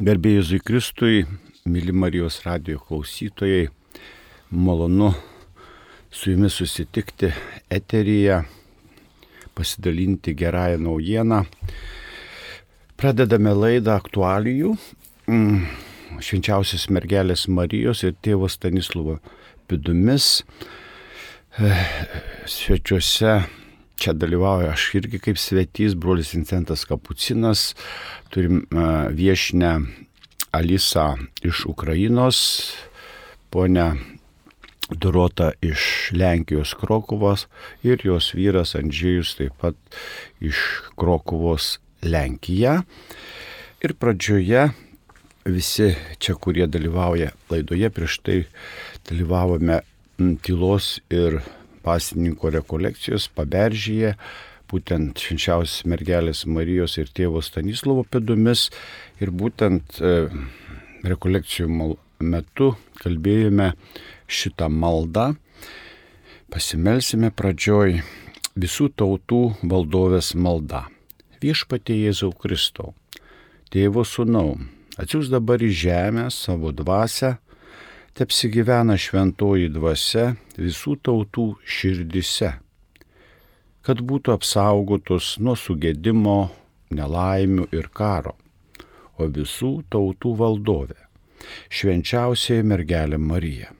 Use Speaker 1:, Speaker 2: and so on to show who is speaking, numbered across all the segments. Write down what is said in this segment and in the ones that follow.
Speaker 1: Gerbėjai Jėzui Kristui, mėly Marijos radio klausytojai, malonu su jumis susitikti eteryje, pasidalinti gerąją naujieną. Pradedame laidą aktualijų. Mm, švenčiausios mergelės Marijos ir tėvo Stanislovo pidumis. Eh, svečiuose čia dalyvauju aš irgi kaip svetys, brolis Vincentas Kapucinas, turim viešinę Alisą iš Ukrainos, ponę Durota iš Lenkijos Krokovos ir jos vyras Andžėjus taip pat iš Krokovos Lenkija. Ir pradžioje visi čia, kurie dalyvauja laidoje, prieš tai dalyvavome tylos ir pasininko rekolekcijos paberžyje, būtent švenčiausios mergelės Marijos ir tėvo Stanislovo pėdomis. Ir būtent e, rekolekcijų metu kalbėjome šitą maldą. Pasimelsime pradžioj visų tautų valdovės malda. Viešpatie Jėzau Kristau, tėvo sūnau, atsiūs dabar į žemę savo dvasę, tepsigyvena šventoji dvasia visų tautų širdise, kad būtų apsaugotos nuo sugėdimo, nelaimių ir karo, o visų tautų valdovė, švenčiausiai mergelė Marija.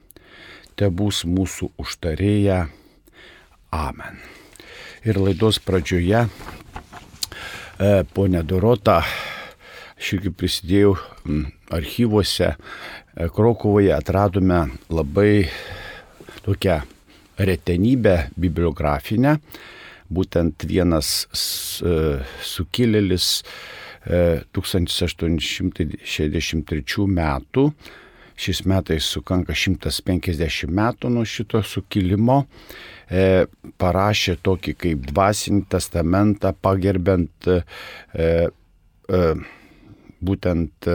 Speaker 1: Te bus mūsų užtarėja. Amen. Ir laidos pradžioje, e, ponė Dorota, aš irgi prisidėjau archyvuose E, Krokuvoje atradome labai tokią retenybę bibliografinę. Būtent vienas e, sukilėlis 1863 e, metų, šiais metais sukanka 150 metų nuo šito sukilimo, parašė tokį kaip dvasinį testamentą, pagerbent būtent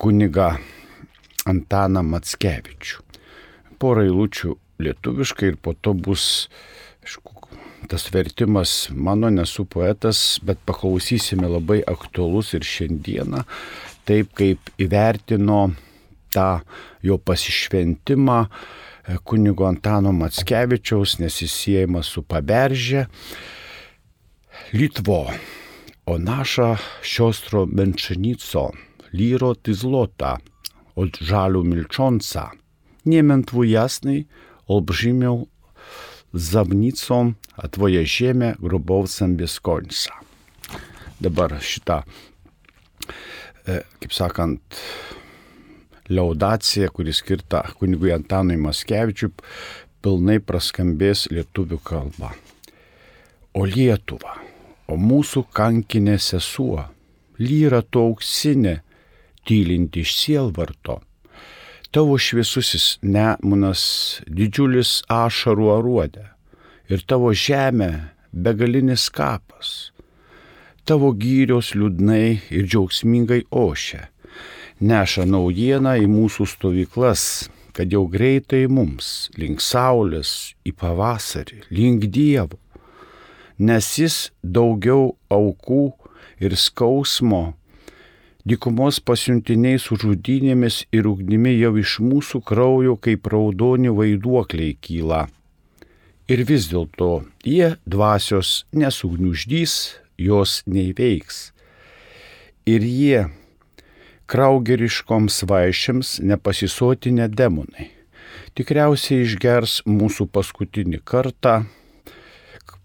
Speaker 1: kuniga Antaną Matskevičių. Porą eilučių lietuviškai ir po to bus, aišku, tas vertimas mano nesu poetas, bet paklausysime labai aktualus ir šiandieną, taip kaip įvertino tą jo pasišventimą e, kunigo Antano Matskevičiaus, nes jis siejamas su paberžė. Litvo, o naša siostro Menčanico liroti złota, od żalu milcząca. Niemętwu jasnej, olbrzymią zawnicą, a twoje ziemia grobowcem bez końca. Dabar šitą, e, kaip sakant, liaudacija, kuri skirta kunigui Antanui Maskevičiui, pilnai praskambės lietuvių kalba. O Lietuva, o mūsų kankinė sesuo, lyra to auksinė, tylinti iš sielvarto. Tavo šviesusis nemunas didžiulis ašarų aruodė ir tavo žemė begalinis kapas. Tavo gyrios liūdnai ir džiaugsmingai ošia, neša naujieną į mūsų stovyklas, kad jau greitai mums, link saulės, į pavasarį, link Dievo, nes jis daugiau aukų ir skausmo Dykumos pasiuntiniai su žudynėmis ir ugnimi jau iš mūsų kraujo kaip raudoni vaiduokliai kyla. Ir vis dėlto jie dvasios nesugniuždys, jos neįveiks. Ir jie kraugeriškoms vaišėms nepasisotinę demonai. Tikriausiai išgers mūsų paskutinį kartą,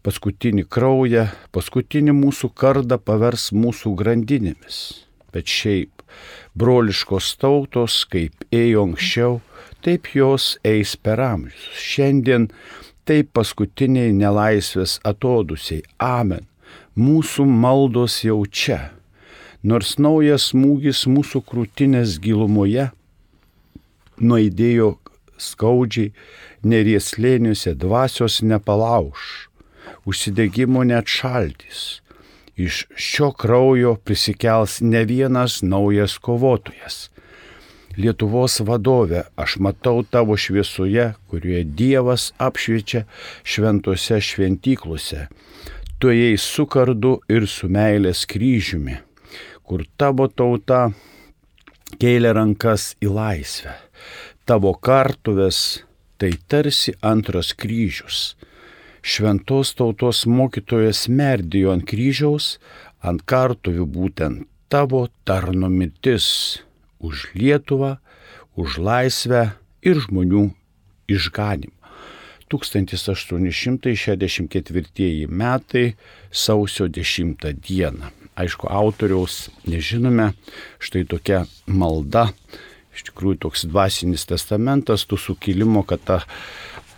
Speaker 1: paskutinį kraują, paskutinį mūsų kardą pavers mūsų grandinėmis bet šiaip broliškos tautos, kaip ėjo anksčiau, taip jos eis per amžius. Šiandien taip paskutiniai nelaisvės atodusiai. Amen. Mūsų maldos jau čia. Nors naujas smūgis mūsų krūtinės gilumoje nuaidėjo skaudžiai, nerieslėniuose dvasios nepalauž, užsidegimo net šaltis iš šio kraujo prisikels ne vienas naujas kovotojas. Lietuvos vadovė, aš matau tavo šviesoje, kurioje Dievas apšviečia šventose šventyklose. Tu jai su kardu ir su meilės kryžiumi, kur tavo tauta kėlė rankas į laisvę. Tavo kartuvės tai tarsi antras kryžius. Šventos tautos mokytojas merdėjo ant kryžiaus, ant kartuvių būtent tavo tarno mirtis už Lietuvą, už laisvę ir žmonių išganimą. 1864 metai sausio 10 dieną. Aišku, autoriaus nežinome, štai tokia malda, iš tikrųjų toks dvasinis testamentas tų sukilimo, kad ta,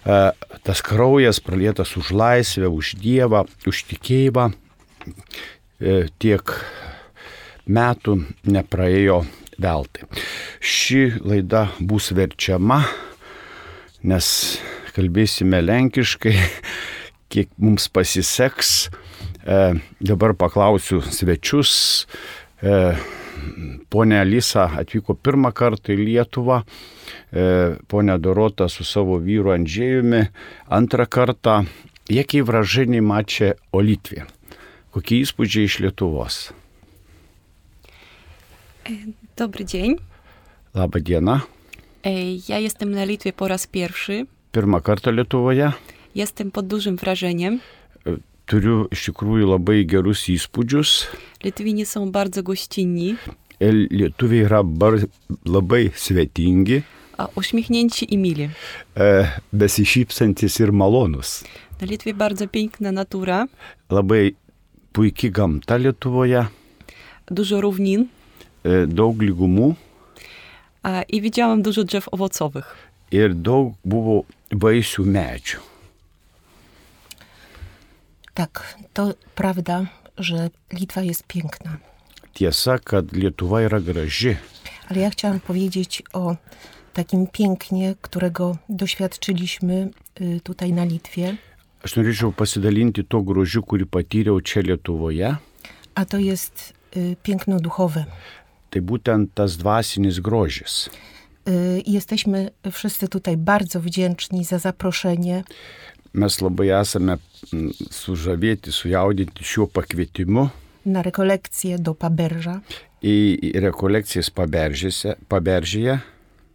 Speaker 1: tas kraujas pralietas už laisvę, už Dievą, už tikėjimą e, tiek metų nepraėjo veltui. Ši laida bus verčiama, nes kalbėsime lenkiškai, kiek mums pasiseks. E, dabar paklausiu svečius. E, Pone Alisa atvyko pirmą kartą į Lietuvą, e, ponė Dorota su savo vyru Andžėjumi antrą kartą. Jakie wrażenie macie o Litwie? Kokie įspūdžiai iš Lietuvos?
Speaker 2: Dobry dzień.
Speaker 1: Labą dieną.
Speaker 2: Ja jestem na Litwie po raz pierwszy.
Speaker 1: Pirmą kartą Lietuvoje.
Speaker 2: Jestem pod dużym wrażeniem.
Speaker 1: Turiu iš tikrųjų labai gerus įspūdžius.
Speaker 2: Litwini są bardzo gościnni.
Speaker 1: Lietuviai yra bar, labai svetingi.
Speaker 2: A uśmiechnięci i mili.
Speaker 1: E, besišypsantis ir malonus.
Speaker 2: Na Litwie bardzo piękna natura.
Speaker 1: Labai puikiai gamta Lietuvoje.
Speaker 2: Dużo równin.
Speaker 1: E, daug lygumų.
Speaker 2: A, I widziałam dużo drzew owocowych.
Speaker 1: Ir daug buvo vaisių medžių.
Speaker 3: Tak, to prawda, że Litwa jest piękna.
Speaker 1: Tiesa, kad Lietuva yra graži.
Speaker 3: Ale ja chciałam powiedzieć o takim pięknie, którego doświadczyliśmy y, tutaj na Litwie.
Speaker 1: Aš norėčiau pasidalinti to grožiu, kurį patyriau čia Lietuvoje.
Speaker 3: A to jest y, piękno duchowe.
Speaker 1: Tai būtent tas dvasinis grožis.
Speaker 3: Y, Jesteśmy wszyscy tutaj bardzo wdzięczni za zaproszenie.
Speaker 1: Mes labai esame mm, sužavėti, sujaudinti šiuo pakvietimu
Speaker 3: na rekolekcje do Paberża.
Speaker 1: į į rekolekcijas Paberžėse- Paberžėje.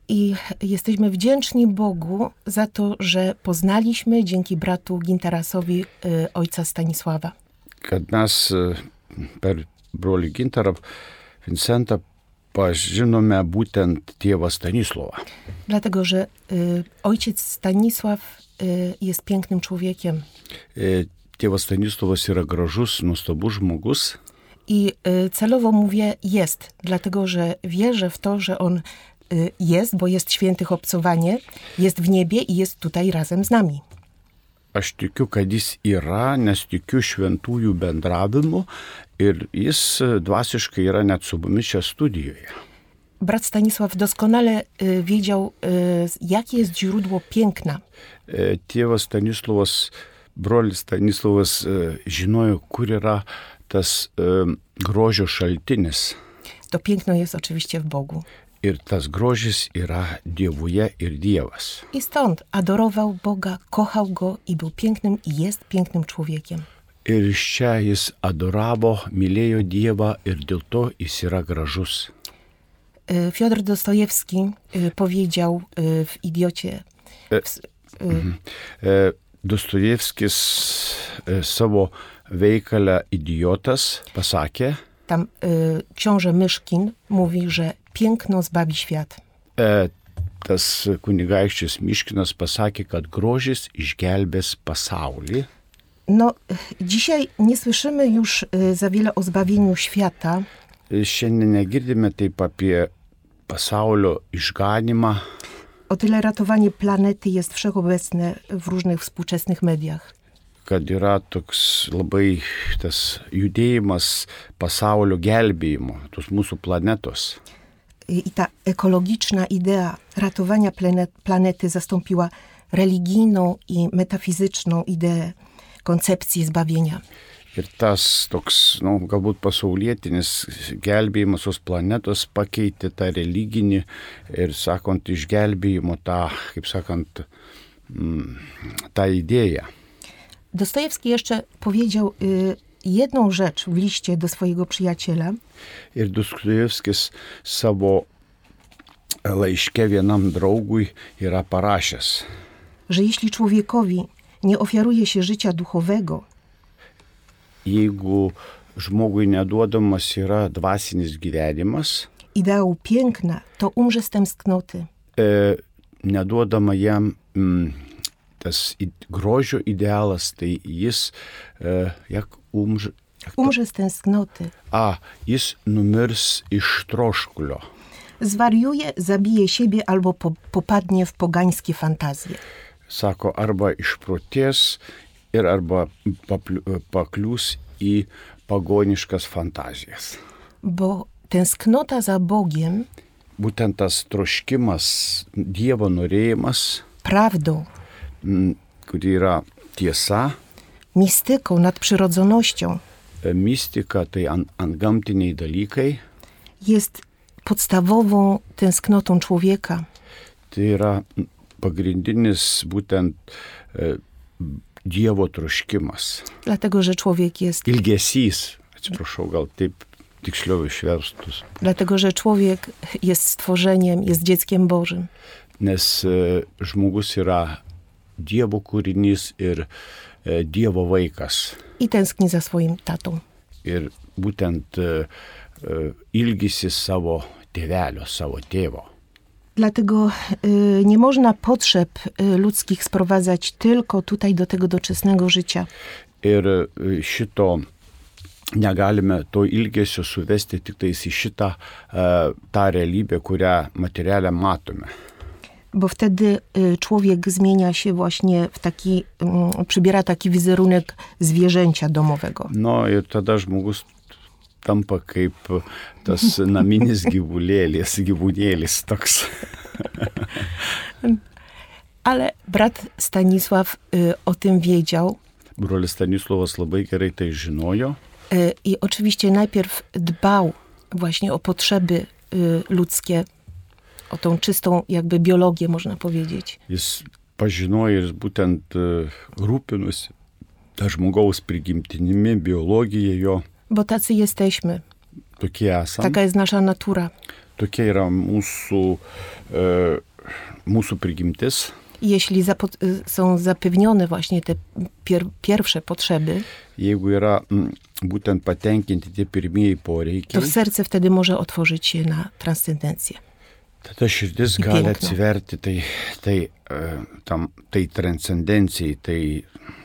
Speaker 3: I jesteśmy wdzięczni Bogu za to, że poznaliśmy dzięki bratu Gintarasowi y, ojca Stanisława.
Speaker 1: kad mes e, per brolį Gintarą Vincentą pažinome būtent tėvą Stanislovą.
Speaker 3: Dlatego, że y, ojciec Stanisław y, jest pięknym człowiekiem
Speaker 1: E, Tėvas Stanislovas yra gražus, nuostabus žmogus
Speaker 3: i y, celowo mówię jest, dlatego, że wierzę w to, że on y, jest, bo jest świętych obcowanie, jest w niebie i jest tutaj razem z nami.
Speaker 1: Aš tikiu, kad jis yra, nes tikiu šventųjų bendravimu ir jis e, dvasiškai yra net su mumis čia studijoje.
Speaker 3: Brat Stanisław doskonale y, wiedział, y, jakie jest źródło piękna.
Speaker 1: E, Tėvas Stanislovas, brolis Stanislovas e, žinojo, kur yra tas e, grožio šaltinis.
Speaker 3: To piękno jest oczywiście w Bogu.
Speaker 1: Ir tas grožis yra Dievuje ir Dievas.
Speaker 3: I stąd adorował Boga, kochał Go i był pięknym i jest pięknym człowiekiem.
Speaker 1: Ir iš čia jis adoravo, mylėjo Dievą ir dėl to jis yra gražus.
Speaker 3: Y, Fiodor Dostojewski y, powiedział y, w Idiocie, w, s- y,
Speaker 1: E, Dostojevskis e, savo veikalę idiotas pasakė,
Speaker 3: tam y, książę Myszkin mówi, że piękno zbawi świat.
Speaker 1: e, tas kunigaikščias Miškinas pasakė, kad grožis išgelbės pasaulį.
Speaker 3: No, dzisiaj nie słyszymy już y, za wiele o zbawieniu świata,
Speaker 1: E, Šiandien negirdime taip apie pasaulio išganimą,
Speaker 3: o tyle ratowanie planety jest wszechobecne w różnych współczesnych mediach.
Speaker 1: kad yra toks labai tas judėjimas pasaulio gelbėjimo, tos mūsų planetos.
Speaker 3: Y, I ta ekologiczna idea ratowania planet, planety zastąpiła religijną i metafizyczną ideę koncepcji zbawienia.
Speaker 1: Ir tas toks, na, nu, galbūt pasaulietinis gelbėjimas tos planetos pakeitė tą religinį ir, sakant, išgelbėjimo tą, kaip sakant, mm, tą idėją.
Speaker 3: Dostojewski jeszcze powiedział, y, jedną rzecz w liście do swojego przyjaciela,
Speaker 1: Ir Dostojevskis savo laiške vienam draugui yra parašęs,
Speaker 3: że jeśli człowiekowi nie ofiaruje się życia duchowego,
Speaker 1: jeigu žmogui neduodamas yra dvasinis gyvenimas,
Speaker 3: ideału piękna, to umrze z tęsknoty.
Speaker 1: e, neduodama jam mm, tas grožio idealas, tai jis, e, jak umž...
Speaker 3: Umrze z tęsknoty.
Speaker 1: A, jis numirs iš troškulio.
Speaker 3: Zwariuje, zabije siebie albo po, popadnie w pogańskie fantazje.
Speaker 1: Sako, arba išprotės ir arba papliu- pakliūs į pagoniškas fantazijas.
Speaker 3: Bo tęsknota za Bogiem,
Speaker 1: Būtent tas troškimas, Dievo norėjimas,
Speaker 3: prawdą,
Speaker 1: m, kuri yra tiesa,
Speaker 3: mistyką, nadprzyrodzonością,
Speaker 1: e, mistika, tai ant, antgamtiniai dalykai,
Speaker 3: jest podstawową tęsknotą człowieka.
Speaker 1: tai yra m, pagrindinis būtent e, Dievo troškimas.
Speaker 3: Dlatego, że człowiek jest,
Speaker 1: Ilgesys, atsiprašau, gal taip tiksliau išverstus.
Speaker 3: dlatego, że człowiek jest stworzeniem, jest dzieckiem Bożym.
Speaker 1: Nes e, žmogus yra Dievo kūrinys ir e, Dievo vaikas.
Speaker 3: I tęskni za swoim tatą.
Speaker 1: Ir būtent e, e, ilgisi savo tėvelio, savo tėvo.
Speaker 3: Dlatego nie można potrzeb ludzkich sprowadzać tylko tutaj do tego doczesnego życia.
Speaker 1: Ir šito negalime to ilgesio suvesti tik tais į šitą tą realybę, kurią materialę matome.
Speaker 3: Bo wtedy y, człowiek zmienia się właśnie w taki, mm, przybiera taki wizerunek zwierzęcia domowego.
Speaker 1: Nu ir tada žmogus tampa kaip tas naminis gyvulėlis, gyvūnėlis toks.
Speaker 3: Ale brat Stanisław y, o tym wiedział
Speaker 1: Brolis Stanislavas labai gerai tai žinojo
Speaker 3: y, i oczywiście najpierw dbał właśnie o potrzeby ludzkie, o tą czystą jakby biologię, można powiedzieć.
Speaker 1: Jis jis būtent e, rūpinosi tą žmogaus prigimtinimi, biologija jo.
Speaker 3: Bo tacy jesteśmy,
Speaker 1: Tokie esame.
Speaker 3: taka jest nasza natura.
Speaker 1: Tokia yra mūsų, e, mūsų prigimtis.
Speaker 3: Jeśli zapo- y, są zapewnione właśnie te pier- pierwsze potrzeby,
Speaker 1: Jeigu yra m, būtent patenkinti tie pirmieji
Speaker 3: to
Speaker 1: poreikiai,
Speaker 3: serce wtedy może otworzyć się na transcendencję.
Speaker 1: Tada širdis gali atsiverti tai, tai, e, tam, tai transcendencijai, tai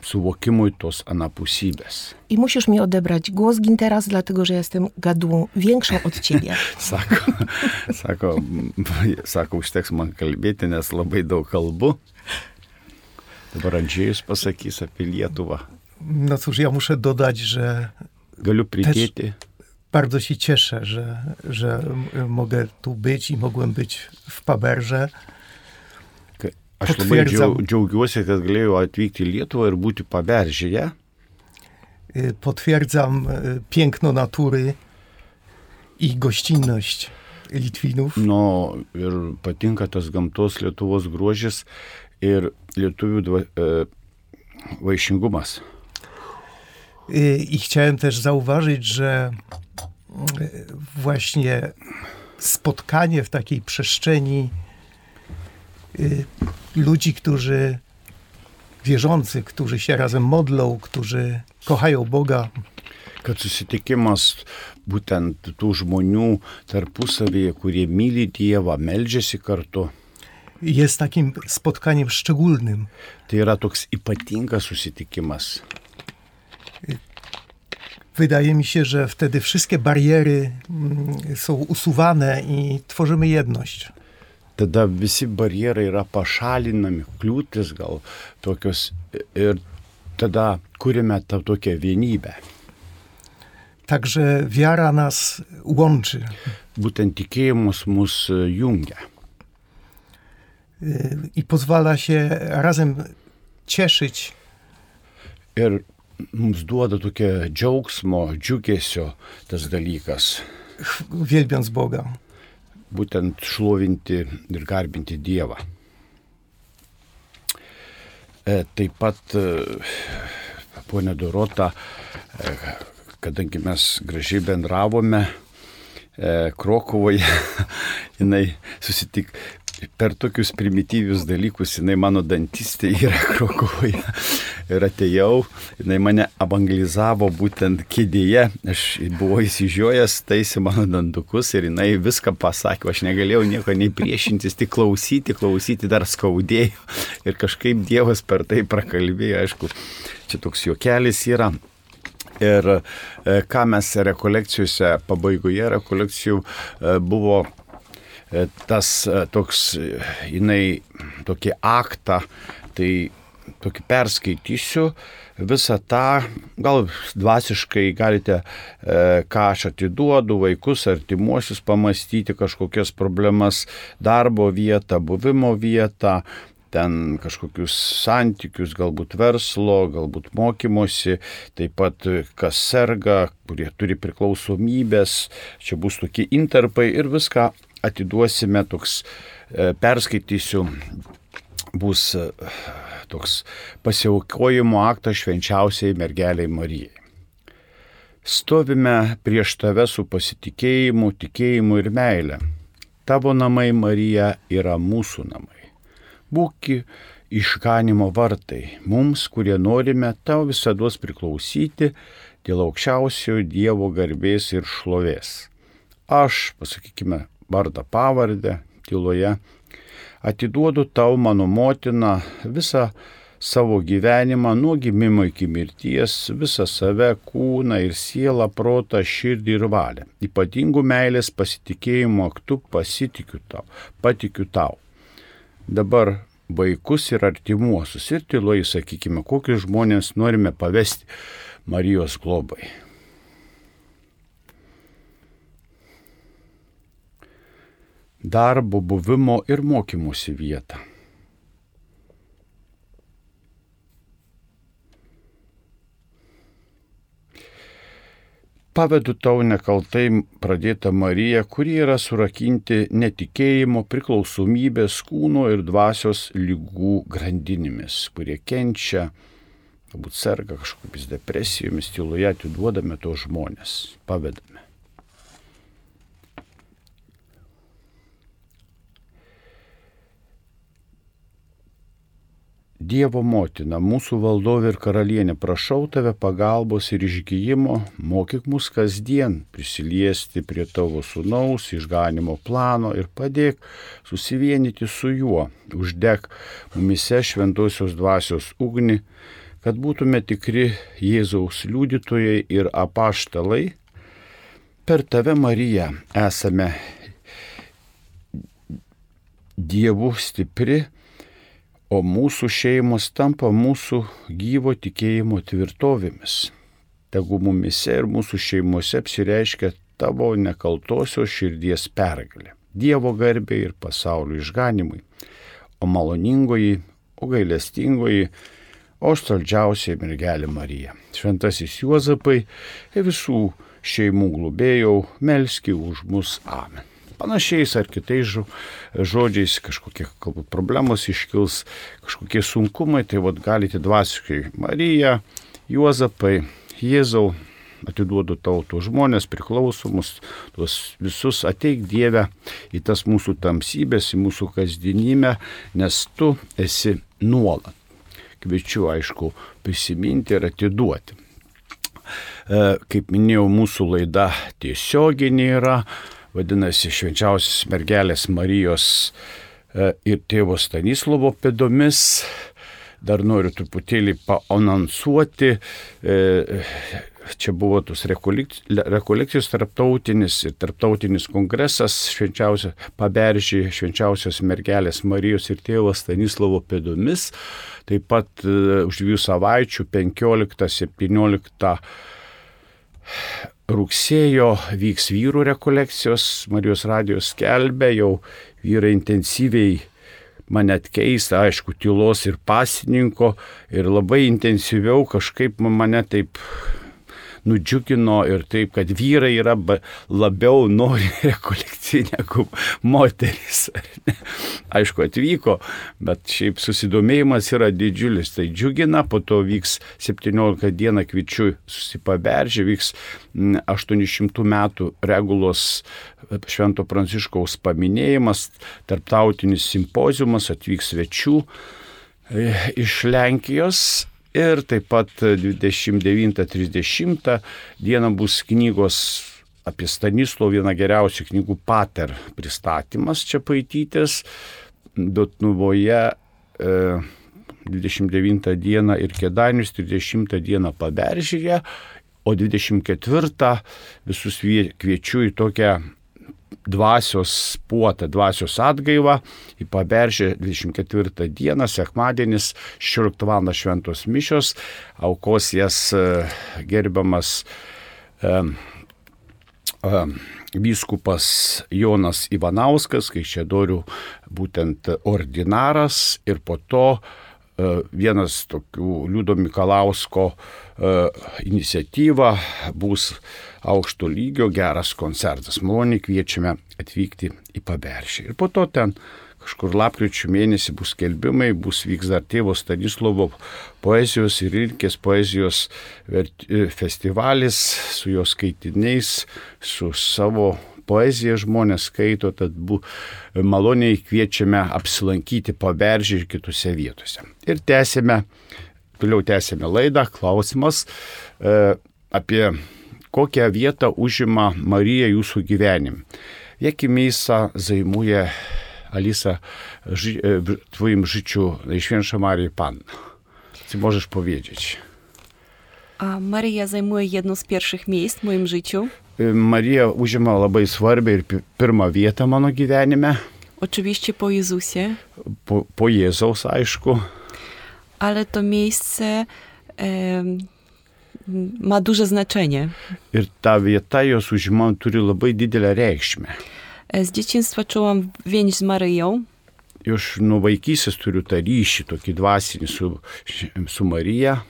Speaker 1: suvokimui tos anapusybės.
Speaker 3: I musisz mi odebrać głos gin teraz, dlatego że jestem gadułą większą od ciebie.
Speaker 1: Sako, sako, sako, užteks man kalbėti, nes labai daug kalbu. Dabar Andžiejus pasakys apie Lietuvą.
Speaker 4: No cóż, ja muszę dodać, że
Speaker 1: Galiu pridėti.
Speaker 4: Bardzo się cieszę, że, że m- mogę tu być i mogłem być w Paberze.
Speaker 1: ka- Aš labai
Speaker 4: Patvirtinam.
Speaker 1: džiau- džiaugiuosi, kad galėjau atvykti į Lietuvą ir būti paberžėje.
Speaker 4: Y, Potwierdzam y, piękno natury i gościnność Litwinów.
Speaker 1: Nu, ir patinka tas gamtos Lietuvos grožis ir lietuvių dva, e, vaišingumas.
Speaker 4: Y, I chciałem też zauważyć, że y, właśnie spotkanie w takiej przestrzeni y, ludzi, którzy wierzący, którzy się razem modlą, którzy kochają Boga,
Speaker 1: Kad susitikimas būtent tų žmonių tarpusavėje, kurie myli Dievą, meldžiasi kartu,
Speaker 4: jest takim spotkaniem szczególnym.
Speaker 1: tai yra toks ypatingas susitikimas.
Speaker 4: Wydaje mi się, że wtedy wszystkie bariery mm, są usuwane i tworzymy jedność.
Speaker 1: Tada visi barjerai yra pašalinami, kliūtis gal tokios ir tada kūrime tą tokią vienybę.
Speaker 4: Także wiara nas łączy.
Speaker 1: Būtent tikėjimas mus e, jungia.
Speaker 4: y, i pozwala się razem cieszyć
Speaker 1: Ir mums duoda tokia džiaugsmo, džiugesio tas dalykas.
Speaker 4: wielbiąc Boga.
Speaker 1: Būtent šlovinti ir garbinti Dievą. E, Taip pat, e, ponė Dorota, e, kadangi mes gražiai bendravome e, Krokuvoje, jinai susitik, per tokius primityvius dalykus, jinai mano dantistė yra Krokuvoje. Ir atėjau, jinai mane evangelizavo būtent kėdėje, aš buvau įsižiojęs, taisi mano dantukus ir jinai viską pasakė, aš negalėjau nieko nei priešintis, tik klausyti, klausyti dar skaudėjo. Ir kažkaip Dievas per tai prakalbėjo, aišku, čia toks juokelis yra. Ir e, ką mes rekolekcijose, pabaigoje rekolekcijų e, buvo E, tas e, toks, e, jinai tokį aktą, tai tokį perskaitysiu visą tą, gal dvasiškai galite, ką aš atiduodu, vaikus, artimuosius, pamastyti kažkokias problemas, darbo vietą, buvimo vietą, ten kažkokius santykius, galbūt verslo, galbūt mokymosi, taip pat kas serga, kurie turi priklausomybės, čia bus tokie interpai ir viską atiduosime toks, e, perskaitysiu, bus e, toks pasiaukojimo aktas švenčiausiai mergeliai Marijai. Stovime prieš tave su pasitikėjimu, tikėjimu ir meile. Tavo namai, Marija, yra mūsų namai. Būki išganimo vartai mums, kurie norime tau visada priklausyti dėl aukščiausiojo Dievo garbės ir šlovės. Aš, pasakykime, vardą pavardę tyloje. Atiduodu tau mano motiną visą savo gyvenimą nuo gimimo iki mirties, visą save, kūną ir sielą, protą, širdį ir valią. Ypatingų meilės pasitikėjimo aktu pasitikiu tau, patikiu tau. Dabar vaikus ir artimuosius ir tyloje sakykime, kokius žmonės norime pavesti Marijos globai. darbo, buvimo ir mokymosi vietą. Pavedu tau nekaltai pradėtą Mariją, kuri yra surakinti netikėjimo, priklausomybės, kūno ir dvasios lygų grandinimis, kurie kenčia, galbūt serga kažkokiamis depresijomis, tyloje atiduodame tos žmonės, pavedame. Dievo motina, mūsų valdovė ir karalienė, prašau tave pagalbos ir išgyjimo, mokyk mus kasdien prisiliesti prie tavo sunaus išganimo plano ir padėk susivienyti su juo, uždek mumise šventosios dvasios ugni, kad būtume tikri Jėzaus liudytojai ir apaštalai. Per tave, Marija, esame Dievu stipri o mūsų šeimos tampa mūsų gyvo tikėjimo tvirtovėmis. Tegu mumise ir mūsų šeimose apsireiškia tavo nekaltosios širdies pergalė. Dievo garbė ir pasaulio išganimui, o maloningoji, o gailestingoji, o saldžiausiai mergelė Marija. Šventasis Juozapai ir visų šeimų globėjau, melski už mus Amen panašiais ar kitais žodžiais kažkokie galbūt problemos iškils, kažkokie sunkumai, tai vad galite dvasiškai Marija, Juozapai, Jėzau, atiduodu tau tuos žmonės priklausomus, tuos visus ateik Dievę į tas mūsų tamsybės, į mūsų kasdienybę, nes tu esi nuolat. Kviečiu, aišku, prisiminti ir atiduoti. E, kaip minėjau, mūsų laida tiesioginė yra, vadinasi švenčiausios mergelės Marijos e, ir tėvo Stanislovo pėdomis. Dar noriu truputėlį paanonsuoti. E, čia buvo tos rekolekcijos tarptautinis ir tarptautinis kongresas švenčiausia, paberžį švenčiausios mergelės Marijos ir tėvo Stanislovo pėdomis. Taip pat e, už dviejų savaičių 15-17 rugsėjo vyks vyrų rekolekcijos, Marijos radijos skelbė, jau vyrai intensyviai mane atkeista, aišku, tylos ir pasininko ir labai intensyviau kažkaip mane taip nudžiugino ir taip, kad vyrai yra labiau nori rekolekcijų negu moteris. Aišku, atvyko, bet šiaip susidomėjimas yra didžiulis. Tai džiugina, po to vyks 17 dieną kviečiu susipaberžė, vyks mm, 800 metų regulos Švento Pranciškaus paminėjimas, tarptautinis simpozijumas, atvyks svečių e, iš Lenkijos ir taip pat 29-30 dieną bus knygos apie Stanislo vieną geriausių knygų Pater pristatymas čia paitytis Dotnuvoje e, 29 dieną ir Kedanius, 30 dieną Paberžyje, o 24 visus vie- kviečiu į tokią dvasios puotą, dvasios atgaivą į Paberžę 24 dieną, sekmadienis, 16 val. šventos mišios, aukos jas e, gerbiamas e, e, vyskupas Jonas Ivanauskas, kai čia doriu būtent ordinaras ir po to e, vienas tokių Liudo Mikalausko e, iniciatyva bus aukšto lygio geras koncertas. Maloniai kviečiame atvykti į Paberšį. Ir po to ten kažkur lapkričio mėnesį bus skelbimai, bus vyks dar tėvo Stanislovo poezijos ir Irkės poezijos e, festivalis su jo skaitiniais, su savo poeziją žmonės skaito, tad bu, maloniai kviečiame apsilankyti paberžį ir kitose vietose. Ir tęsime, toliau tęsime laidą, klausimas e, apie kokią vietą užima Marija jūsų gyvenime. Jakie miejsca zajmuje Alisa ży, e, w Twoim życiu Najświętsza Maria Panna? Czy możesz powiedzieć?
Speaker 2: A Maryja zajmuje jedno z pierwszych miejsc w moim życiu.
Speaker 1: E, Marija užima labai svarbią ir pi- pirmą vietą mano gyvenime,
Speaker 2: Oczywiście po Jezusie,
Speaker 1: po, po Jėzaus aišku,
Speaker 2: ale to miejsce em, ma duże znaczenie.
Speaker 1: ir ta vieta jos užima turi labai didelę reikšmę.
Speaker 2: E, Z dzieciństwa czułam więź z Maryją.
Speaker 1: Iš nuo vaikystės turiu tą ryšį tokį dvasinį su, su Marija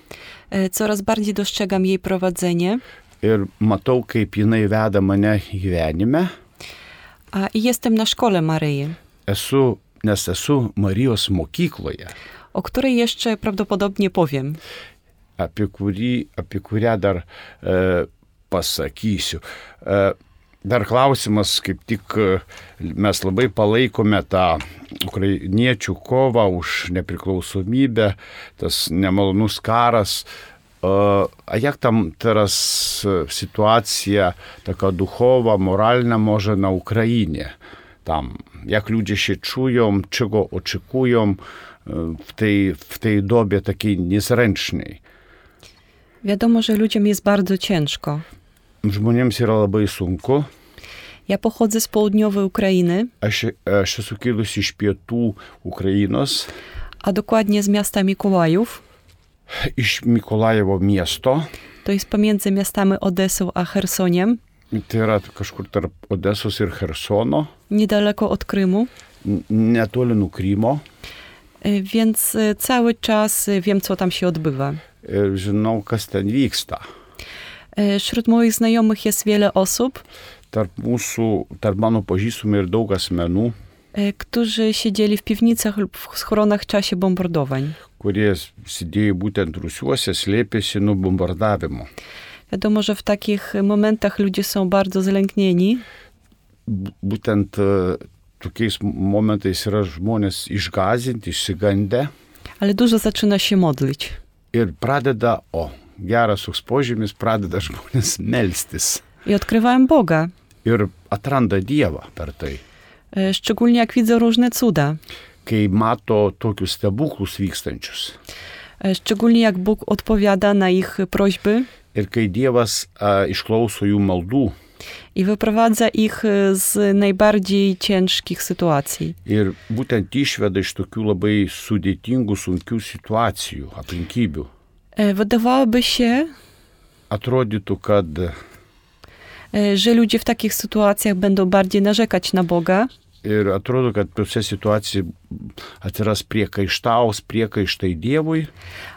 Speaker 2: E, Coraz bardziej dostrzegam jej prowadzenie.
Speaker 1: Ir matau, kaip jinai veda mane gyvenime.
Speaker 2: A jestem na szkole Maryi,
Speaker 1: Esu, nes esu Marijos mokykloje,
Speaker 2: o której jeszcze prawdopodobnie powiem.
Speaker 1: apie, kurį, apie kurią dar e, pasakysiu. E, dar klausimas, kaip tik e, mes labai palaikome tą ukrainiečių kovą už nepriklausomybę, tas nemalonus karas. A jak tam teraz e, sytuacja taka duchowa, moralna może na Ukrainie? Tam, jak ludzie się czują, czego oczekują e, w tej, w tej dobie takiej niezręcznej.
Speaker 2: Wiadomo, że ludziom jest bardzo ciężko.
Speaker 1: Žmonėms yra labai sunku.
Speaker 2: Ja pochodzę z południowej Ukrainy,
Speaker 1: Aš, aš esu kilusi iš pietų Ukrainos,
Speaker 2: a dokładnie z miasta Mikołajów.
Speaker 1: Iš Mikolajevo miesto.
Speaker 2: To jest pomiędzy miastami Odesą a Chersoniem,
Speaker 1: Tai yra kažkur tarp Odesos ir Hersono,
Speaker 2: niedaleko od Krymu.
Speaker 1: netoli nuo Krymo.
Speaker 2: E, Więc e, cały czas e, wiem, co tam się odbywa.
Speaker 1: Žinau, kas ten vyksta.
Speaker 2: Wśród moich znajomych jest wiele osób,
Speaker 1: Tarp mūsų, tarp mano pažįstumų ir daug asmenų,
Speaker 2: którzy siedzieli w piwnicach lub w schronach w czasie bombardowań.
Speaker 1: Kurie sėdėjo būtent rusiuose, slėpėsi nuo bombardavimo.
Speaker 2: Wiadomo, że w takich momentach ludzie są bardzo zlęknieni,
Speaker 1: Būtent e, tokiais momentais yra žmonės išgazinti, išsigandę.
Speaker 2: ale dużo zaczyna się modlić.
Speaker 1: ir pradeda, o, geras toks požymis, pradeda žmonės melstis
Speaker 2: I odkrywałem Boga,
Speaker 1: ir atranda Dievą per tai.
Speaker 2: e, szczególnie jak widzę różne cuda.
Speaker 1: Kai mato tokius stebuklus vykstančius
Speaker 2: E, Szczególnie jak Bóg odpowiada na ich prośby
Speaker 1: ir kai Dievas a, išklauso jų maldų
Speaker 2: i wyprowadza ich e, z najbardziej ciężkich sytuacji.
Speaker 1: ir būtent išveda iš tokių labai sudėtingų, sunkių situacijų, aplinkybių.
Speaker 2: E, Wydawałoby się,
Speaker 1: Atrodytų, kad
Speaker 2: że ludzie w takich sytuacjach będą bardziej narzekać na Boga,
Speaker 1: ir atrodo, kad tose situacijose atsiras priekaištaus, priekaištai Dievui,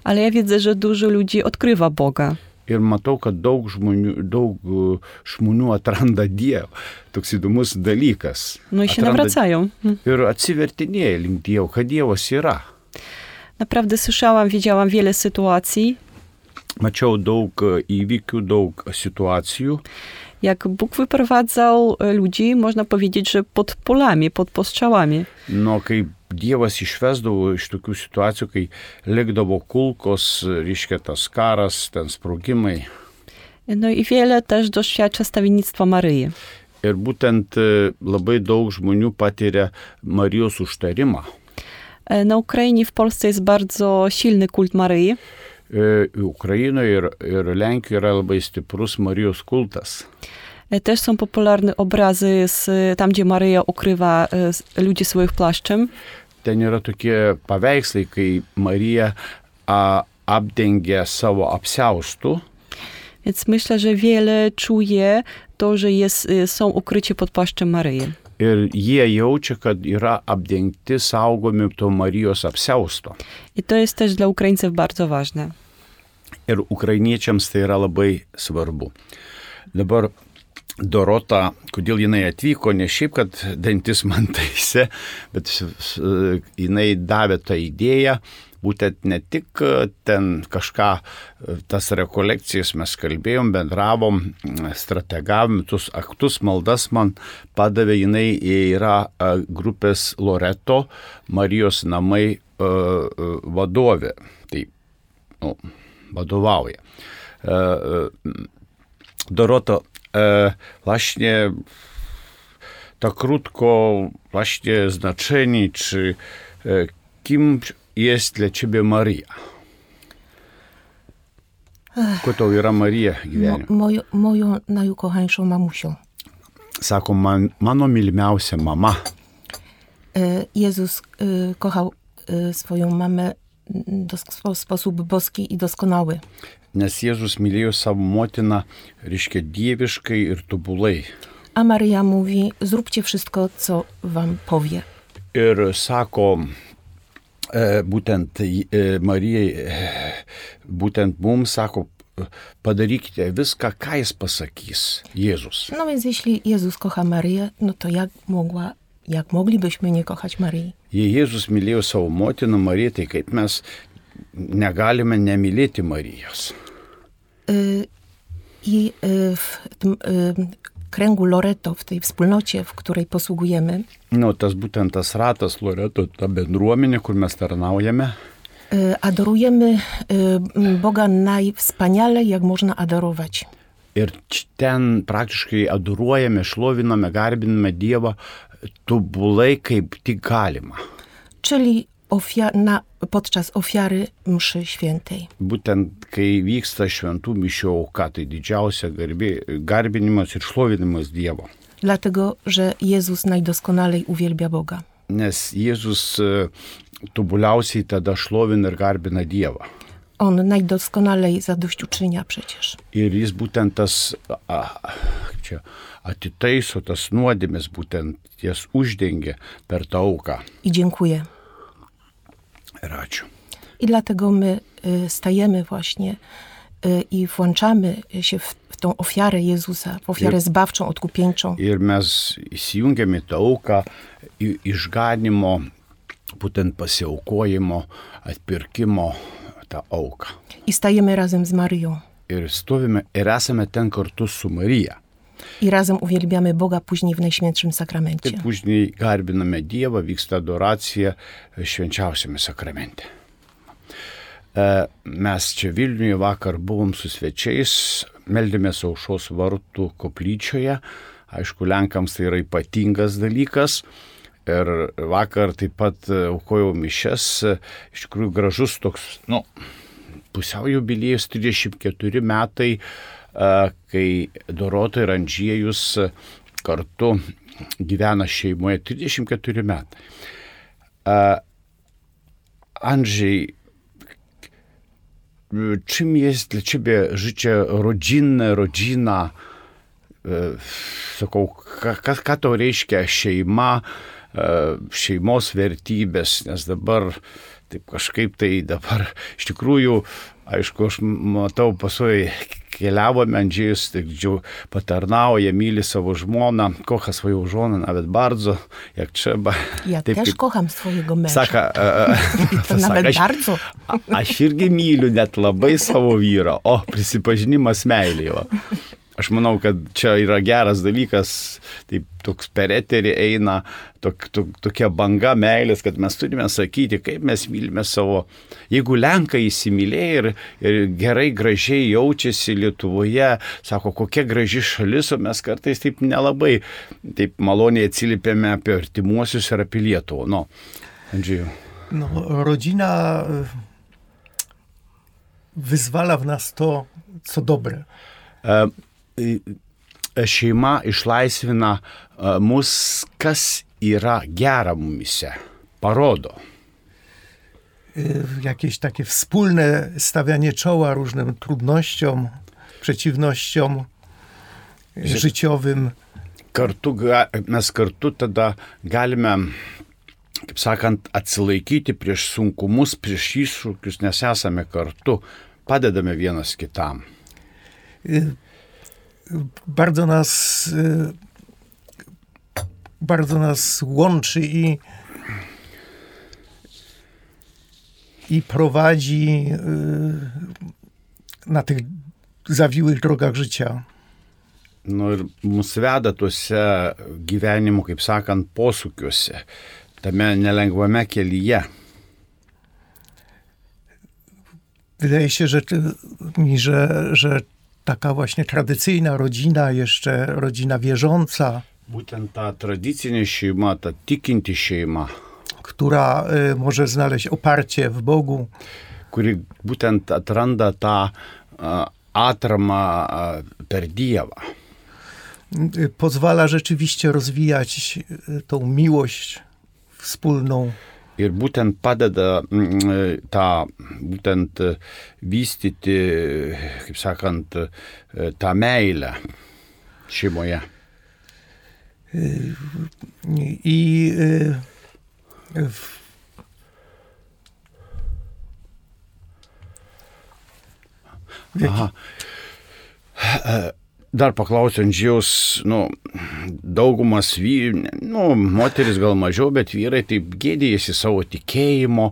Speaker 2: ale ja widzę, że dużo ludzi odkrywa Boga.
Speaker 1: ir matau, kad daug žmonių, daug e, žmonių atranda Dievą. Toks įdomus dalykas.
Speaker 2: No i się
Speaker 1: Atranda-
Speaker 2: nawracają. Mm.
Speaker 1: Ir atsivertinėja link Dievo, kad Dievas yra.
Speaker 2: Naprawdę słyszałam, widziałam wiele sytuacji,
Speaker 1: Mačiau daug e, įvykių, daug situacijų,
Speaker 2: jak Bóg wyprowadzał e, ludzi, można powiedzieć, że pod polami, pod postrzałami.
Speaker 1: nuo kai Dievas išvesdavo iš tokių situacijų, kai likdavo kulkos, reiškia tas karas, ten sprogimai.
Speaker 2: No i wiele też doświadcza stawiennictwa Maryi.
Speaker 1: Ir būtent e, labai daug žmonių patiria Marijos užtarimą.
Speaker 2: E, Na Ukrainie, w Polsce jest bardzo silny kult Maryi.
Speaker 1: E, Ukrainoje ir, ir Lenkijoje yra labai stiprus Marijos kultas.
Speaker 2: E, Też są popularne obrazy z, tam, gdzie Maryja ukrywa e, ludzi swoich płaszczem.
Speaker 1: Ten yra tokie paveikslai, kai Marija a, apdengia savo apsiaustų
Speaker 2: Więc myślę, że wiele czuje to, że jest, są ukryci pod płaszczem Maryi.
Speaker 1: ir jie jaučia, kad yra apdengti, saugomi to Marijos apsiausto.
Speaker 2: I to jest też dla Ukraińców bardzo ważne.
Speaker 1: Ir ukrainiečiams tai yra labai svarbu. Dabar Dorota, kodėl jinai atvyko, ne šiaip, kad dantis man taisė, bet jinai davė tą idėją, būtent ne tik e, ten kažką, e, tas rekolekcijas mes kalbėjom, bendravom, strategavom, tuos aktus maldas man padavė, jinai yra e, grupės Loreto Marijos namai vadovė. Tai ну, vadovauja. E, e, Dorota, e, właśnie ta krótko, właśnie znaczenie, czy kim jest dla ciebie Maria? Ko tau yra Marija
Speaker 3: Mo,
Speaker 1: gyvenime?
Speaker 3: moją, moją najukochańszą mamusią.
Speaker 1: Sako, man, mano mylimiausia mama.
Speaker 3: Jezus kochał swoją mamę w sposób boski i doskonały.
Speaker 1: Nes Jėzus mylėjo savo motiną, reiškia dieviškai ir tobulai.
Speaker 3: A Maryja mówi: Zróbcie wszystko, co wam powie.
Speaker 1: Ir sako, e, būtent e, Marijai, e, būtent mums sako, padarykite viską, ką jis pasakys, Jėzus.
Speaker 3: No więc jeśli Jezus kocha Maryję, no to jak mogła, jak moglibyśmy nie kochać Maryi?
Speaker 1: Jei Jėzus mylėjo savo motiną Mariją, tai kaip mes negalime nemylėti Marijos.
Speaker 3: I w tym kręgu Loreto, w tej wspólnocie, w której posługujemy,
Speaker 1: Nu, tas būtent tas ratas Loreto, ta bendruomenė, kur mes tarnaujame,
Speaker 3: adorujemy Boga najwspanialej, jak można adorować.
Speaker 1: Ir ten praktiškai adoruojame, šloviname, garbiname Dievą tobulai, kaip tik galima.
Speaker 3: Czyli ofia- na, podczas ofiary mszy świętej.
Speaker 1: Būtent kai vyksta šventų mišių auka, tai didžiausia garbė, garbinimas ir šlovinimas Dievo.
Speaker 3: Dlatego, że Jezus najdoskonalej uwielbia Boga.
Speaker 1: Nes Jėzus e, tobuliausiai tada šlovina ir garbina Dievą.
Speaker 3: On najdoskonalej zadośćuczynia przecież.
Speaker 1: Ir jis būtent tas a, kaip čia, atitaiso tas nuodėmės, būtent jas uždengia per tą auką.
Speaker 3: I dziękuję.
Speaker 1: Ir ačiū.
Speaker 3: I dlatego my y, stajemy właśnie y, i włączamy się w, w tą ofiarę Jezusa, w ofiarę
Speaker 1: Ir-
Speaker 3: zbawczą, odkupieńczą.
Speaker 1: Ir mes įsijungiame į tą auką, į išganimo, būtent pasiaukojimo, atpirkimo tą auką.
Speaker 3: I stajemy razem z Maryją.
Speaker 1: Ir stovime ir esame ten kartu su Marija.
Speaker 3: I razem uwielbiamy Boga później w Najświętszym Sakramencie.
Speaker 1: Taip užniai garbiname Dievą, vyksta adoracija švenčiausiame sakramente. E, Mes čia Vilniuje vakar buvom su svečiais, meldėmės aušos vartų koplyčioje. Aišku, Lenkams tai yra ypatingas dalykas. Ir vakar taip pat e, aukojau mišes, e, iš tikrųjų gražus toks, nu, pusiau jubiliejus 34 metai, e, kai Dorota ir Andžiejus kartu gyvena šeimoje 34 metai. Andrzej, czym jest dla ciebie życie rodzinne, rodzina? e, sakau, kas, ką tau reiškia šeima, e, šeimos vertybės, nes dabar taip kažkaip tai dabar iš tikrųjų, aišku, aš matau pasui keliavome Andrzejus, tak džiu, patarnauja, myli savo żonę, kocha swoją żonę, nawet bardzo, jak trzeba.
Speaker 3: Ja
Speaker 1: Taip
Speaker 3: też
Speaker 1: kaip
Speaker 3: kocham swojego męża.
Speaker 1: Saka, e,
Speaker 3: to nawet
Speaker 1: aš,
Speaker 3: bardzo.
Speaker 1: aš irgi myliu net labai savo vyrą, o prisipažinimas meilėjo. Aš manau, kad čia yra geras dalykas, taip toks per eterį eina tok, tok, tokia banga meilės, kad mes turime sakyti, kaip mes mylime savo. Jeigu Lenkai įsimylėjo ir, ir gerai, gražiai jaučiasi Lietuvoje, sako, kokia graži šalis, o mes kartais taip nelabai, taip maloniai atsiliepėme apie artimuosius ir apie Lietuvą. No, Andrzeju.
Speaker 4: No, rodzina e, wyzwala w nas to, co dobre.
Speaker 1: E, šeima išlaisvina e, mus, kas yra gera mumise, parodo.
Speaker 4: Y, jakieś takie wspólne stawianie czoła różnym trudnościom, przeciwnościom życiowym.
Speaker 1: Kartu, mes kartu tada galime, kaip sakant, atsilaikyti prieš sunkumus, prieš iššūkius, nes esame kartu, padedame vienas kitam.
Speaker 4: Bardzo nas, y, bardzo nas łączy i, i prowadzi y, na tych zawiłych drogach życia.
Speaker 1: Nu ir mus veda tuose gyvenimo, kaip sakant, posūkiuose, tame nelengvame kelyje.
Speaker 4: Wydaje się, że, mi, że, że taka właśnie tradycyjna rodzina, jeszcze rodzina wierząca,
Speaker 1: Būtent ta tradicinė šeima, ta tikinti šeima,
Speaker 4: która y, może znaleźć oparcie w Bogu,
Speaker 1: kuri būtent atranda tą atramą per Dievą.
Speaker 4: y, pozwala rzeczywiście rozwijać y, tą miłość wspólną.
Speaker 1: Ir būtent padeda mm, tą, būtent e, vystyti, kaip sakant, e, tą meilę šeimoje.
Speaker 4: Jaki,
Speaker 1: Aha. Dar paklausiu Andžiaus, nu, daugumas vyrų, nu, moteris gal mažiau, bet vyrai taip gėdėjasi savo tikėjimo,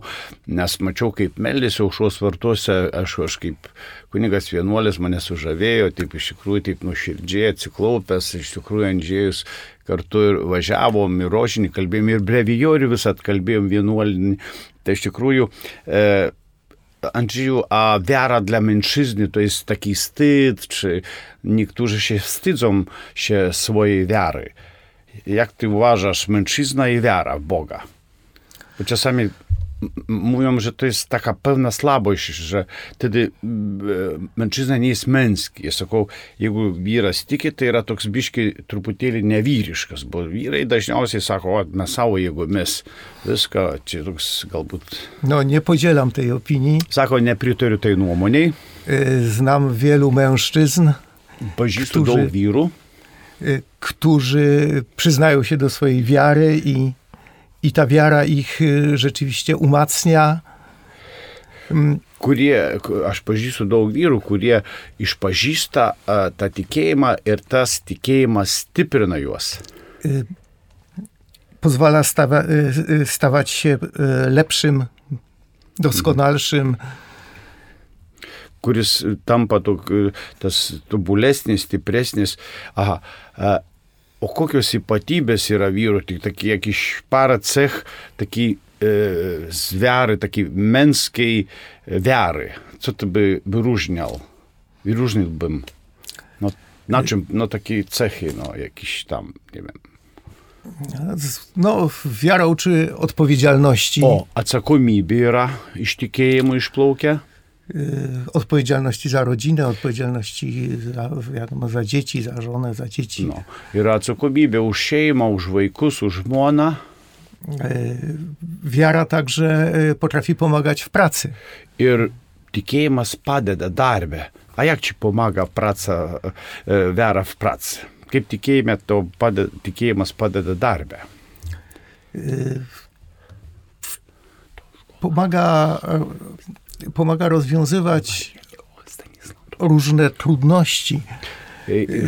Speaker 1: nes mačiau, kaip meldėsi aušos vartuose, aš, aš kaip kunigas vienuolis mane sužavėjo, taip iš tikrųjų, taip nuoširdžiai atsiklaupęs, iš tikrųjų Andžiejus kartu ir važiavom, ir rožinį kalbėjom, ir brevijorių visat kalbėjom vienuolinį. Tai iš tikrųjų, e, Andrzeju, a wiara dla mężczyzny to jest taki wstyd, czy niektórzy się wstydzą się swojej wiary. Jak ty uważasz, mężczyzna i wiara w Boga? Bo czasami mówią, że to jest taka pewna słabość, że wtedy m, mężczyzna nie jest męski. Ja sakau, jeigu vyras tiki, tai yra toks biški truputėlį nevyriškas, bo vyrai dažniausiai sako, o mes savo jėgomis viską, čia toks galbūt
Speaker 4: no, nie podzielam tej opinii.
Speaker 1: Sako, nepritariu tai nuomoniai,
Speaker 4: Y, Znam wielu mężczyzn,
Speaker 1: pažįstu
Speaker 4: Którzy-
Speaker 1: daug vyrų,
Speaker 4: y, którzy przyznają się do swojej wiary i, i ta wiara ich y, rzeczywiście umacnia. Mm,
Speaker 1: kurie, aš pažįstu daug vyrų, kurie išpažįsta a, tą tikėjimą ir tas tikėjimas stiprina juos.
Speaker 4: y, Pozwala stawa, y, y, stawać się y, lepszym, doskonalszym.
Speaker 1: kuris tampa tok, tas tobulesnis, stipresnis. Aha, a, o kokios ypatybės yra vyrų, tik takie jakiś para cech, taki e, z wiary, takiej męskiej wiary. Co ty by wyróżniał? Wyróżniłbym. No, na czym, no takie cechy, no jakieś tam, nie wiem.
Speaker 4: No, wiara uczy odpowiedzialności.
Speaker 1: O, atsakomybė yra iš tikėjimo išplaukia.
Speaker 4: Y, odpowiedzialności za rodzinę, odpowiedzialności za, wiadomo, za dzieci, za żonę, za dzieci.
Speaker 1: No. Yra atsakomybė už šeimą, už vaikus, už žmoną.
Speaker 4: Y, Wiara także y, potrafi pomagać w pracy.
Speaker 1: Ir tikėjimas padeda darbę. A jak ci pomaga praca, e, wiara w pracy? kaip tikėjime to padeda, tikėjimas padeda darbę?
Speaker 4: Pomaga, pomaga rozwiązywać różne trudności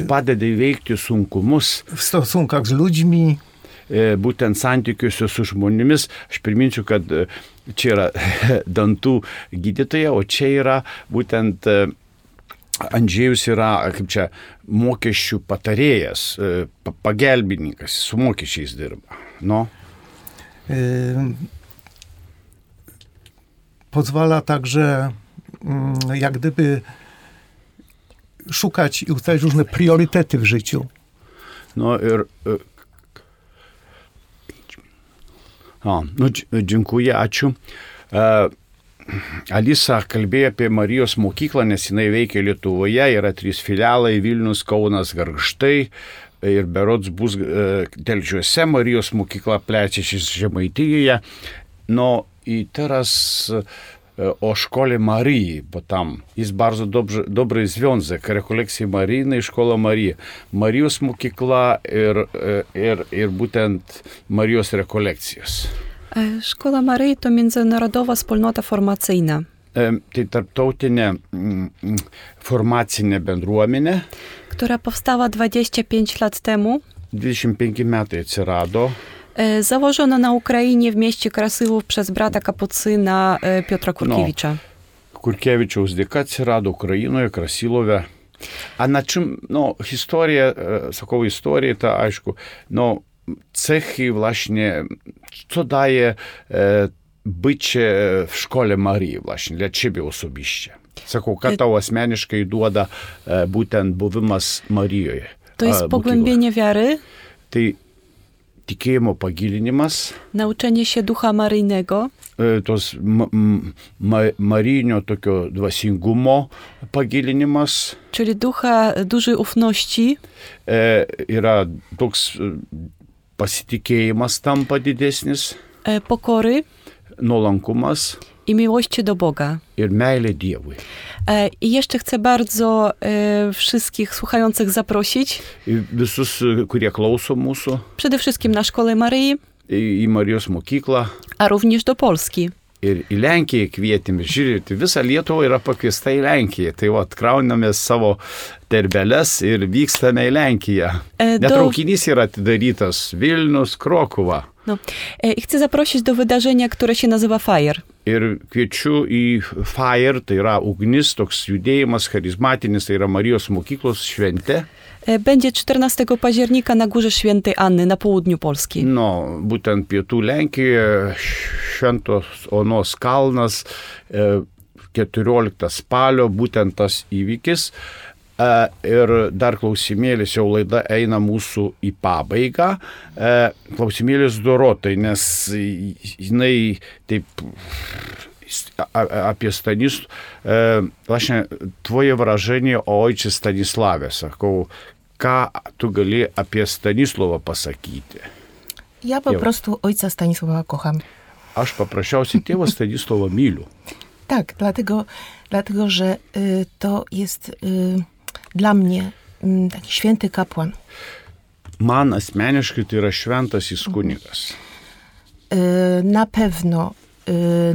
Speaker 1: padeda įveikti sunkumus,
Speaker 4: w stosunkach z ludźmi,
Speaker 1: e, būtent santykiuose su žmonėmis. Aš priminsiu, kad e, čia yra dantų gydytoja, o čia yra būtent e, Andžėjus yra, kaip čia, mokesčių patarėjas, e, pa- pagelbininkas, su mokesčiais dirba. No.
Speaker 4: y, pozwala także mm, jak gdyby szukać i ustalać różne priorytety w życiu.
Speaker 1: Nu ir. e, A, nu, dž- dziękuję, ačiū. E, Alisa kalbėjo apie Marijos mokyklą, nes jinai veikia Lietuvoje, yra trys filialai - Vilnius, Kaunas, Gargštai. Ir berods bus e, Telčiuose Marijos mokykla plečiasi Žemaitijoje. No i teraz e, o szkole Marii, bo tam jest bardzo dobrze, dobry związek, rekolekcji maryjnej, szkoła Marii. Marijos mokykla ir, e, ir, ir būtent Marijos rekolekcijos.
Speaker 2: E, Szkoła Maryi to międzynarodowa wspólnota formacyjna,
Speaker 1: E, Tai tarptautinė mm, formacinė bendruomenė.
Speaker 2: która powstała 25 lat temu.
Speaker 1: 25 metai atsirado.
Speaker 2: E, Założona na Ukrainie w mieście Krasylów przez brata kapucyna e, Piotra Kurkiewicza.
Speaker 1: Kurkevičiaus dėka atsirado Ukrainoje, Krasilove. A na czym, no, historia, e, sakau, istorija, ta aišku, no, cechy właśnie, co daje e, bycie w szkole Marii właśnie, dla ciebie osobiście? Sakau, ką tau asmeniškai duoda e, būtent buvimas Marijoje?
Speaker 2: To jest pogłębienie wiary,
Speaker 1: Tai tikėjimo pagilinimas,
Speaker 2: nauczenie się ducha maryjnego,
Speaker 1: e, tos ma, ma, marinio tokio dvasingumo pagilinimas,
Speaker 2: czyli ducha dużej ufności,
Speaker 1: e, yra toks e, pasitikėjimas tampa didesnis,
Speaker 2: e, pokory.
Speaker 1: Nuolankumas
Speaker 2: i miłości do Boga. E, I jeszcze chcę bardzo e, wszystkich słuchających zaprosić,
Speaker 1: Visus, e, kurie klauso mūsų,
Speaker 2: przede wszystkim na Szkołę Maryi,
Speaker 1: į Marijos mokyklą
Speaker 2: a również do Polski.
Speaker 1: Ir į Lenkiją kvietėme. Žiūrėti, visa Lietuva yra pakviesta į Lenkiją. Tai va, atkrauname savo terbeles ir vykstame į Lenkiją.
Speaker 2: E, do,
Speaker 1: Netraukinys yra atidarytas Vilnius, Krokuva.
Speaker 2: no, e, chcę zaprosić do wydarzenia, które się nazywa FIRE.
Speaker 1: Ir kviečiu į FIRE, tai yra ugnis, toks judėjimas charizmatinis, tai yra Marijos mokyklos šventė.
Speaker 2: E, Będzie 14 października na Górze Świętej Anny na południu Polski.
Speaker 1: Nu, būtent pietų Lenkijoje, Šventos Onos kalnas, e, 14 spalio, būtent tas įvykis. E, Ir dar klausimėlis, jau laida eina mūsų į pabaigą. E, Klausimėlis Dorotai, nes jinai taip apie Stanis, e, właśnie twoje wrażenie o ojcze Stanisławie, sakau, ką tu gali apie Stanisławą pasakyti?
Speaker 3: Ja po prostu ojca Stanisława kocham.
Speaker 1: Aš paprasčiausiai tėvą Stanislavą myliu.
Speaker 3: Tak, dlatego, dlatego że y, to jest y, dla mnie y, taki święty kapłan.
Speaker 1: Man asmeniškai tai yra šventasis kunigas.
Speaker 3: Na pewno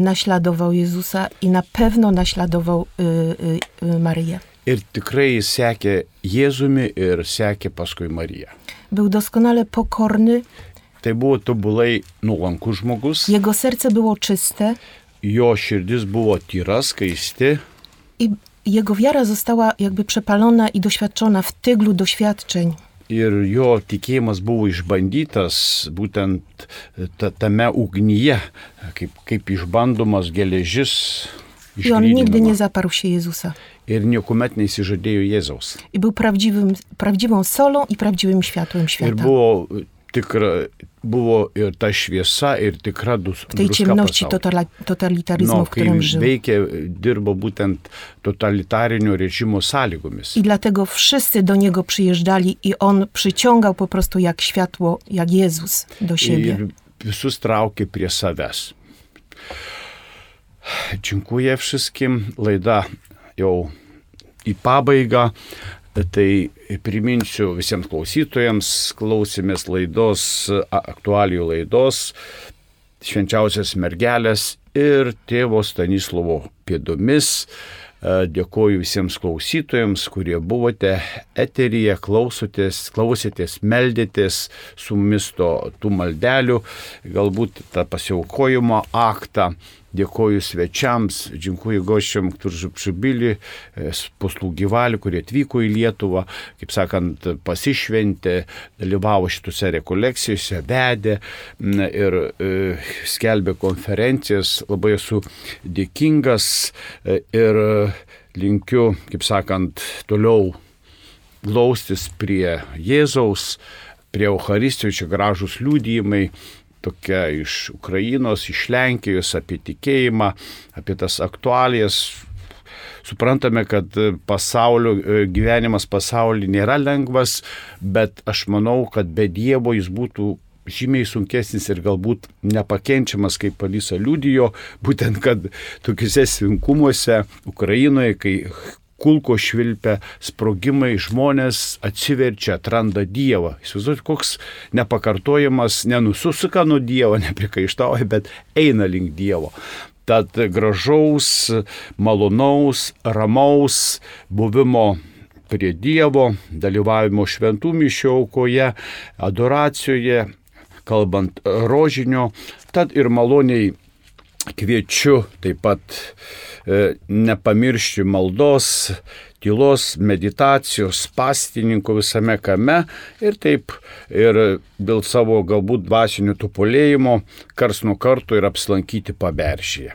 Speaker 3: naśladował Jezusa i na pewno naśladował y, y, y, Maryję.
Speaker 1: Ir tikrai jis sekė Jėzumi ir sekė paskui Mariją.
Speaker 3: Był doskonale pokorny,
Speaker 1: Tai buvo tobulai nuolankus žmogus,
Speaker 3: jego serce było czyste
Speaker 1: jo širdis buvo tyra, skaisti
Speaker 3: i jego wiara została jakby przepalona i doświadczona w tyglu doświadczeń.
Speaker 1: Ir jo tikėjimas buvo išbandytas būtent ta, tame ugnyje, kaip, kaip išbandomas geležis.
Speaker 3: I on nigdy nie zaparł się Jezusa.
Speaker 1: Ir niekuomet neįsižadėjo Jėzaus.
Speaker 3: I był prawdziwym, prawdziwą solą i prawdziwym światłem
Speaker 1: Ir
Speaker 3: świata.
Speaker 1: buvo tikra, buvo ir ta šviesa, ir tikra dus.
Speaker 3: W tej
Speaker 1: druska
Speaker 3: ciemności
Speaker 1: pasaulio.
Speaker 3: totala, totalitaryzmu,
Speaker 1: No,
Speaker 3: w
Speaker 1: kai
Speaker 3: którym żył.
Speaker 1: veikė, dirbo būtent totalitarinio režimo sąlygomis.
Speaker 3: I dlatego wszyscy do niego przyjeżdżali i on przyciągał po prostu jak światło, jak Jezus do siebie.
Speaker 1: Ir visus traukė prie savęs. Dziękuję wszystkim. Laida jau į pabaigą. Tai priminsiu visiems klausytojams, klausėmės laidos, aktualijų laidos, švenčiausias mergelės ir tėvo Stanislovo pėdomis. Dėkoju visiems klausytojams, kurie buvote eteryje, klausotės, klausėtės, meldėtės su mumis to, tų maldelių, galbūt tą pasiaukojimo aktą Dėkoju svečiams, džinkųjų gošiam, którzy przybyli, paslaugį valį, kurie atvyko į Lietuvą, kaip sakant, pasišventė, dalyvavo šitose rekolekcijose, vedė ir e, skelbė konferencijas. Labai esu dėkingas e, ir linkiu, kaip sakant, toliau glaustis prie Jėzaus, prie Euharistijos, čia gražus liūdėjimai tokia iš Ukrainos, iš Lenkijos apie tikėjimą, apie tas aktualijas. Suprantame, kad pasaulio, gyvenimas pasaulyje nėra lengvas, bet aš manau, kad be Dievo jis būtų žymiai sunkesnis ir galbūt nepakenčiamas, kaip Alisa liudijo, būtent kad tokiuose svinkumuose Ukrainoje, kai kulko švilpia, sprogimai, žmonės atsiverčia, atranda Dievą. Įsivaizduojate, koks nepakartojamas, nenususuka nuo Dievo, neprikaištauja, bet eina link Dievo. Tad gražaus, malonaus, ramaus buvimo prie Dievo, dalyvavimo šventų mišio aukoje, adoracijoje, kalbant rožinio, tad ir maloniai kviečiu taip pat nepamiršti maldos, tylos, meditacijos, pastininko visame kame ir taip ir dėl savo galbūt dvasinių tupulėjimo kars nuo karto ir apsilankyti paberšyje.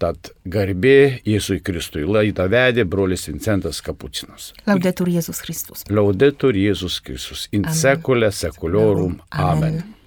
Speaker 1: Tad garbė Jėzui Kristui laidą vedė brolis Vincentas Kapucinas.
Speaker 3: Laudetur Jėzus Kristus.
Speaker 1: Laudetur Jėzus Kristus. In secule seculorum. Amen. Amen.